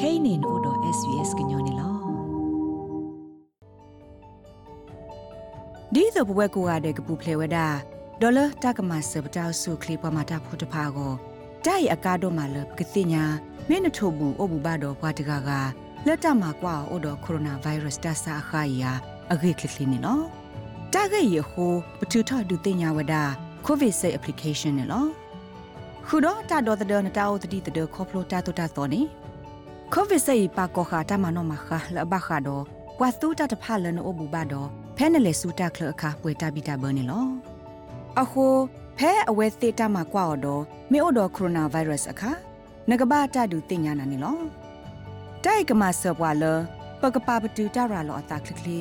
kainin odo svs gnyone lo ဒီတော့ဘဝကိုရတဲ့ကပူဖလေဝဒဒေါ်လာတကမဆပတောက်စုခလီပမာတာဖုတဖာကိုတိုင်အကားတော့မှလကတိညာမင်းထို့ဘူးအဘူဘာတော့ဘွားတကားကလက်တမှာကွာအိုတော့ကိုရိုနာဗိုင်းရပ်စ်တဆာခါယာအဂိကလီနေနော်တာဂေယဟိုပထူထဒုတင်ညာဝဒကိုဗစ်ဆေး application နော်ခုတော့တာတော်တဲ့နတာအိုတတိတဲ့ခေါပလိုတာတူတာတော်နေ ကိုဗစ်ဆေးပါကောခာတမနောမခလဘခါတော့ကွာတူတာတဖလနအဘူဘာတော့ဖဲနလေစူတာခလအခါပွေတာဘီတာဘနေလောအခုဖဲအဝဲသေးတာမှာကွာတော့မေအိုတော့ကိုရိုနာဗိုင်းရပ်စ်အခါငကဘာတာဒူတင်ညာနာနေလောတိုက်ကမဆောပွာလပကပပတူတာရာလောအတာခလကလီ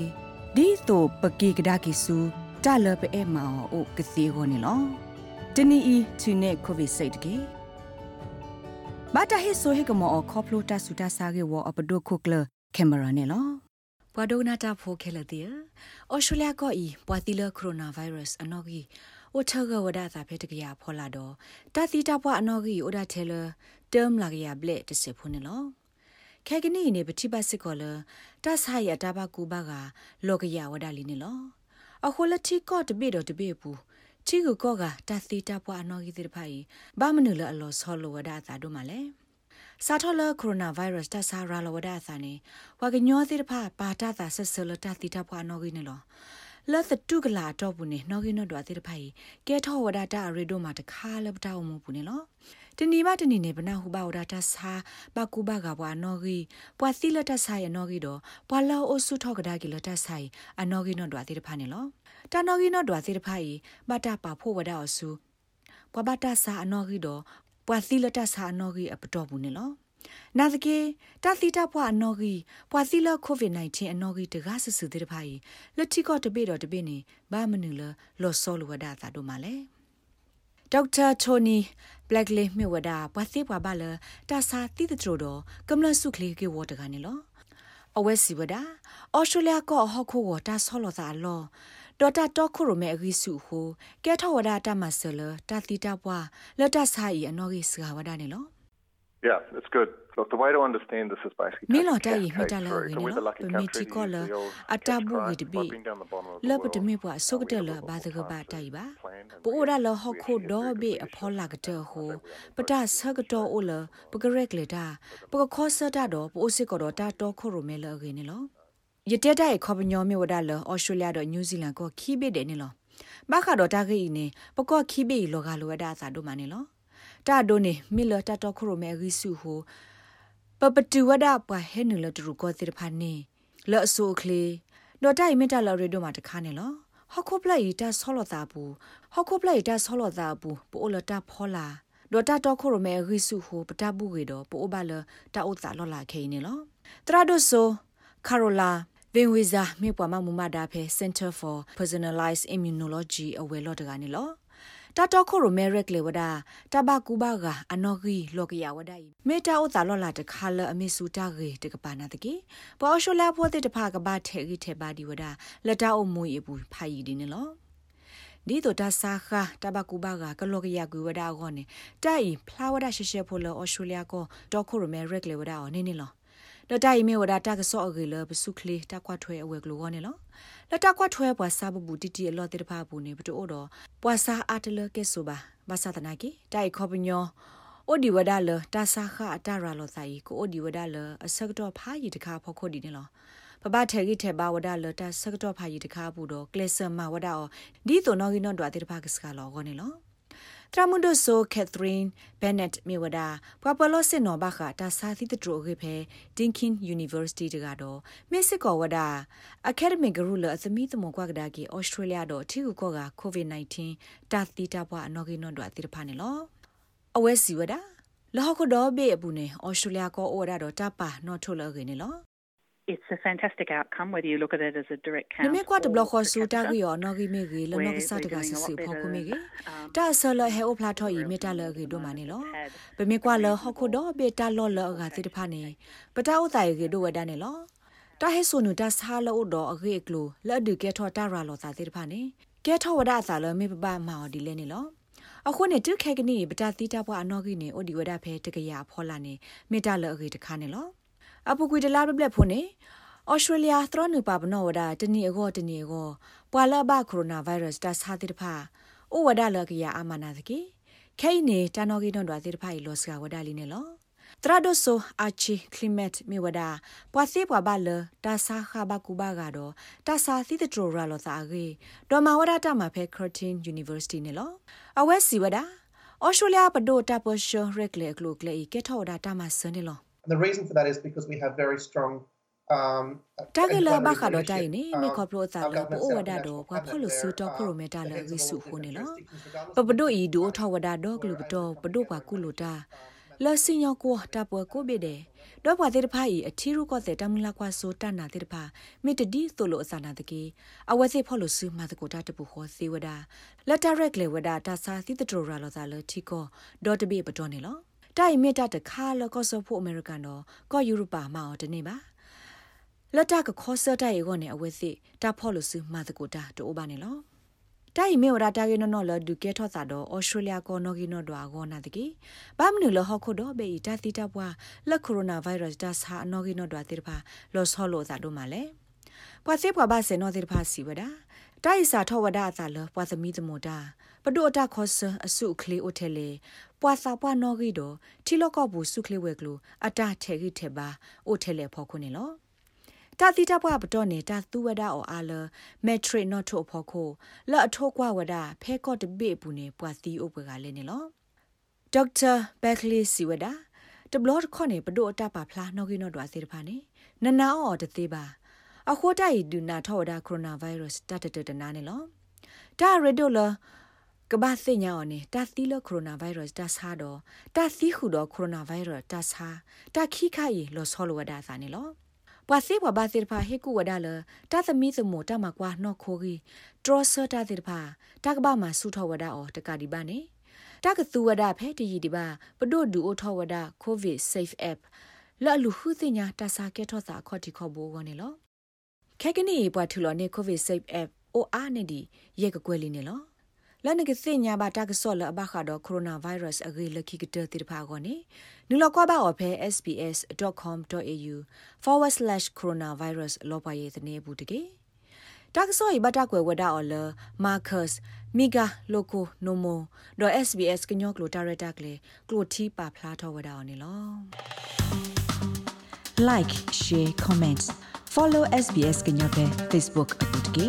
ဒီတိုပကီကဒါကီဆူတာလပအဲမောအိုကစီဟိုနေလောတနီအီသူနေကိုဗစ်စိတ်တကေ ဘာတာဟိဆိုဟေကမောခေါပလိုတာဆူတာဆာကေဝအပဒိုခုကလကင်မရာနေလောပွာဒိုနာတာဖိုခဲလတီအော်စတြေးလျကောဤပွာတီလကိုရိုနာဗိုင်းရပ်စ်အနော်ကြီးဝထကဝဒတာဖေတကရဖောလာတော့တာတီတာပွာအနော်ကြီးအိုဒါထဲလတမ်လာကရဘလက်တစေဖုန်နော်ခဲကနီနေပတိပတ်စစ်ကောလတဆာရတာဘကူဘကလောကရဝဒလီနေလောအခုလက်တီကောတပိတော့တပိပူ ချီကူကောကတာတီတာပွာအနော်ကြီးတဲ့ဖိုင်ဘာမနုလအလောဆောလဝဒတာတို့မလဲစာထောလကိုရိုနာဗိုင်းရပ်စ်တဆာရာလဝဒအသနေဝါကညောသေးတဖပါတာတာဆက်ဆလတာတီတာဖွာနော်ကိနေလောလက်သတုကလာတော့ဘူးနေနော်ကိနော်တော့သေးတဖိုင်ကဲထောဝဒတာရေဒိုမှာတခါလပတောက်မှုဘူးနေလောတနီမတနီနေဘနာဟုဘဝဒတာစာပကူဘကဘွာနော်ကိပွာစီလတဆာရနော်ကိတော့ပွာလောအဆုထောကဒါကိလတဆာရအနော်ကိနော်တော့သေးတဖာနေလော တနော်ကိနော်တော့သေးတဖိုင်ဘတာပါဖို့ဝဒအဆုပွာဘတာစာအနော်ကိတော့ပွာသီလတဆာနော်ကြီးအပတော်ဘူးနေလောနာသကေတာသီတာပွားအနော်ကြီးပွာသီလကိုဗစ် -19 အနော်ကြီးတကားဆဆူတဲ့ဖိုင်လက်တီကောတပိတော့တပိနေဘာမနူလလော်ဆောလဝဒတာတို့မလဲဒေါက်တာတိုနီဘလက်လီမြဝဒပွာသီပွာဘလတာစာတိတထရတော့ကမလဆုခလီကေဝတ်တကနေလောအဝဲစီဝဒအော်စတြေးလျကောဟော့ခိုဝတာဆောလောတာလော ဒေါ်တာတော့ခုရမဲအဂိစုဟိုကဲထောဝဒတာမဆလတာတီတာပွားလတ်တဆိုင်အနော်ကြီးစကာဝဒနေလော Yeah, it's good. Look, the way to understand this is basically မီလော်တိုင်မီတလာဝင်းနော်ပမီတီကောလအတာဘူဝီတဘီလဘတမီပွားဆုကတယ်လဘာဒကဘာတိုင်ပါပိုရလဟခုဒေါ်ဘေအဖောလာကတဲ့ဟိုပတဆကတော်အိုလပကရက်လေတာပကခောဆတာတော့ပိုစစ်ကောတော့တာ ယတက်တဲ့ခေါပညောမြေဝဒါလဩစတြေးလျတော့နယူးဇီလန်ကိုခီးပိတဲ့နေလောဘာခါတော့တာခိနေပကောခီးပိလောကလိုဝဒါသာတို့မနေလောတာဒိုနေမီလတာတော့ခရိုမဲရီစုဟိုပပတူဝဒါပွားဟဲနူလတူကိုတိဖာနေလော့ဆိုကလေတော့တိုင်မီတာလော်ရီတို့မှာတခါနေလောဟခုပလိုက်တာဆောလတာဘူးဟခုပလိုက်တာဆောလတာဘူးပိုလတာဖောလာဒေါ်တာတော့ခရိုမဲရီစုဟိုပတာဘူးကေတော့ပိုဘလတာဥတာလော်လာခဲနေလောတရာဒိုဆိုကာရိုလာ ဗင်ဝီဇာမြေပွားမမူမဒါဖဲ Center for Personalized Immunology အဝဲလော့တကနေလောတာတော့ခိုရိုမဲရက်လေဝဒတဘကူဘာကအနော်ဂီလောကရဝဒိမေတာဥတာလောလာတခါလအမေစုတာရေတကပါနာတကေပေါ်ရှိုလာဖို့တဲ့တဖကဘာထဲဂီထဲပါဒီဝဒလက်တာအမွေဘူးဖိုင်ဒီနေလောဒီတော့တာစာခတဘကူဘာကကလောကရကူဝဒအောနေတိုင်ဖလာဝဒရှေရှေဖိုလောအော်စတြေးလျကိုတော့ခိုရိုမဲရက်လေဝဒအောနေနေလော လတိုင်မေဝဒတာကဆော့အဂေလပစုခလီတကွာထွဲအဝဲကလောနေလောလတကွာထွဲပွားစာဘဘူးတီတီအလောတေတဖာဘူးနေပတိုတော့ပွားစာအတလကဲဆိုပါဘာသာတနာကီတိုင်ခေါပညောအိုဒီဝဒါလတာစာခအတရာလောဆိုင်ကိုအိုဒီဝဒါလအစကတော့ဖာရီတခါဖောက်ခုတ်ဒီနေလောပပထဲကြီးထဲပါဝဒါလတာစကတော့ဖာရီတခါဘူးတော့ကလစ်ဆာမဝဒါအောဒီတိုနော်ဂီနော်ဒွာတေတဖာကစကလောကောနေလော ထရမွန်ဒိုဆိုကက်သရင်းဘန်နက်မြေဝဒပပလောစင်နောဘခတာစာသီတထရိုခေဖဲတင်ကင်ယူနီဗာစီတီတကတော့မစ်စစ်ကောဝဒအကယ်ဒမီဂရူလအသမီသမကွာကဒါကီဩစတြေးလျတော့ထီကူကောကကိုဗစ် -19 တာသီတာဘွားအနော်ကိနော်တော့အတိတဖာနေလောအဝဲစီဝဒလောကဒေါ်ဘေအပူနေဩစတြေးလျကောဩရတော့တပါနော်ထုတ်လောကိနေလော it's a fantastic outcome whether you look at it as a direct count နမေကွာတဘလခေါ်ဆူတာဂီယောနော်ဂီမေဂီလနော်ကစားတကဆဆူဖောက်ခုမေဂီတာဆလဟဲအိုဖလာထော်ဤမေတာလဂီဒိုမနီလောဗမေကွာလဟခုဒိုဘေတာလောလအဂါတိတဖာနေပတာဥတိုင်ဂီဒိုဝဒနေလောတာဟဲဆိုနူတာဆာလောဒိုအဂေကလိုလက်ဒူကဲထော်တာရာလောသာတိတဖာနေကဲထော်ဝဒအစာလမေပပမာော်ဒီလဲနေလောအခုနဲ့တုခဲကနီပတာတိတာဘွားအနော်ဂီနေအိုဒီဝဒဖဲတကရဖောလာနေမေတာလအဂီတခါနေလော အပူကွေတလာပပလက်ဖို့နေဩစတြေးလျသရနုပါပနောဝဒတနီအကောတနီအကောပွာလဘကိုရိုနာဗိုင်းရပ်စ်တဆာတိတဖာဩဝဒလကရအမနာတကေခဲနေတာနော်ကီနော်ဒွာတိတဖာလောစကဝဒလီနေလောတရဒိုဆိုအာချီကလီမတ်မြေဝဒပွာစေပွာဘလတာဆာခဘကူဘာကတော့တာဆာသီတထရိုရာလောသာကေဒေါ်မဝဒတာမှာဖဲခရတင်ယူနီဗာစီတီနေလောအဝဲစီဝဒဩစတြေးလျပဒိုတာပရှရက်လေကလိုကလေကေထောဒါတာမဆန်နေ လော The reason for that is because we have very strong um တာကလာဘခါတော့တိုင်နေမေခေါပလိုသာတော့ပိုဝဒတော့ဘာဖလို့စူတော့ခရိုမီတာလဲဝိစုခုနေလောပပဒိုဤဒိုထဝဒတော့ကလူပတော့ပဒိုပါကုလိုတာလစင်ယောကိုတာပွဲကိုဘေတဲ့တော့ဘွာတဲ့တဖာဤအထီရုကောတဲ့တမလာကွာဆိုတနာတဲ့တဖာမိတဒီဆိုလိုအစနာတကေအဝဲစေဖော်လို့စမတကိုတာတပူခေါ်စေဝဒလက်တရက်လေဝဒတာစာသီတတိုရာလောသာလတီကိုဒေါ်တဘေပတော်နေလော တိုင်မေတ္တတခါလကောဆိုဖို့အမေရိကန်တော့ကောယူရိုပါမော်တနေပါလက်တကခေါ်စတဲ့ရေကိုနဲ့အဝဲစီတာဖော်လို့စမတကိုတာတိုးပါနေလောတိုင်မေဝရတာကေနော်လဒုကေထောသာတော့ဩစတြေးလျကောနော်ကီနော်ဒွာဂောနာတကေဘာမနုလဟခုတော့ဘေတာတိတပွားလက်ကိုရိုနာဗိုင်းရပ်စ်ဒါစာနော်ကီနော်ဒွာတိတဖာလောဆောလို့သာတို့မှာလေပွာစေပွားဘာစေနော်တိတဖာစီဝဒတိုင်စာထောဝဒအသာလပွာသမီသမတာ ပဒုအတခောဆအစုကလေးအိုထဲလေပွာစာပွားနော်ကီတော့ထီလော့ကော့ဘူးစုကလေးဝဲကလိုအတထဲကြီးထဲပါအိုထဲလေဖော်ခုနေလောတာတိတပွားပတော့နေတာသူဝဒအော်အာလမက်ထရစ်နော့ထိုဖို့ခိုလော့အထောကွာဝဒဖဲကော့တဘေပူနေပွာသီအိုပကလည်းနေလောဒေါက်တာဘက်ကလီစီဝဒတဘလော့ခေါနေပဒိုအတပါဖလားနော်ကီနော်ဒွာစေတဖာနေနနာအော်တသေးပါအခိုးတိုင်ဒူနာထော်ဒါကိုရိုနာဗိုင်းရပ်စ်တတတတနာနေလောဒါရဒိုလာ ကဘာသိညာော်နေတာသီလကိုရိုနာဗိုင်းရပ်စ်တဆာတော့တာသီခုတော့ကိုရိုနာဗိုင်းရပ်စ်တဆာတာခိခိုင်လောဆောလဝဒါစာနေလောပွာစေဘဘာစေဖာဟေကူဝဒါလတာသမီသမတမကွာနော့ခိုဂီဒရောဆာတာစေဖာတကဘာမဆုထဝဒါအော်တကဒီပါနေတကသူဝဒါဖဲတီဒီပါပဒိုဒူအိုထဝဒါကိုဗစ်ဆေးဖ်အပ်လာလူဟုသိညာတဆာကဲထောစာခေါ်တီခေါ်ဘောကနေလောခဲကနေပွာထူလောနေကိုဗစ်ဆေးဖ်အပ်အိုအားနေဒီရေကကွယ်လီနေလော လနကစညာဘာတကဆောလအဘခါတော့ကိုရိုနာဗိုင်းရပ်စ်အဂေလခိကတတိဖာကောနေနူလကွာဘာအဖဲ sbs.com.au/coronavirus လောပါရဲ့တဲ့ဘူးတကေတကဆောဤဘတာကွယ်ဝဒါအော်လမာကတ်မီဂါလိုကိုနိုမို .sbs ကညောကလိုတာရတာကလေကလိုတီပါဖလားထောဝဒါအော်နေလော like share comment follow sbs ကညောပဲ facebook အပုတ်ကေ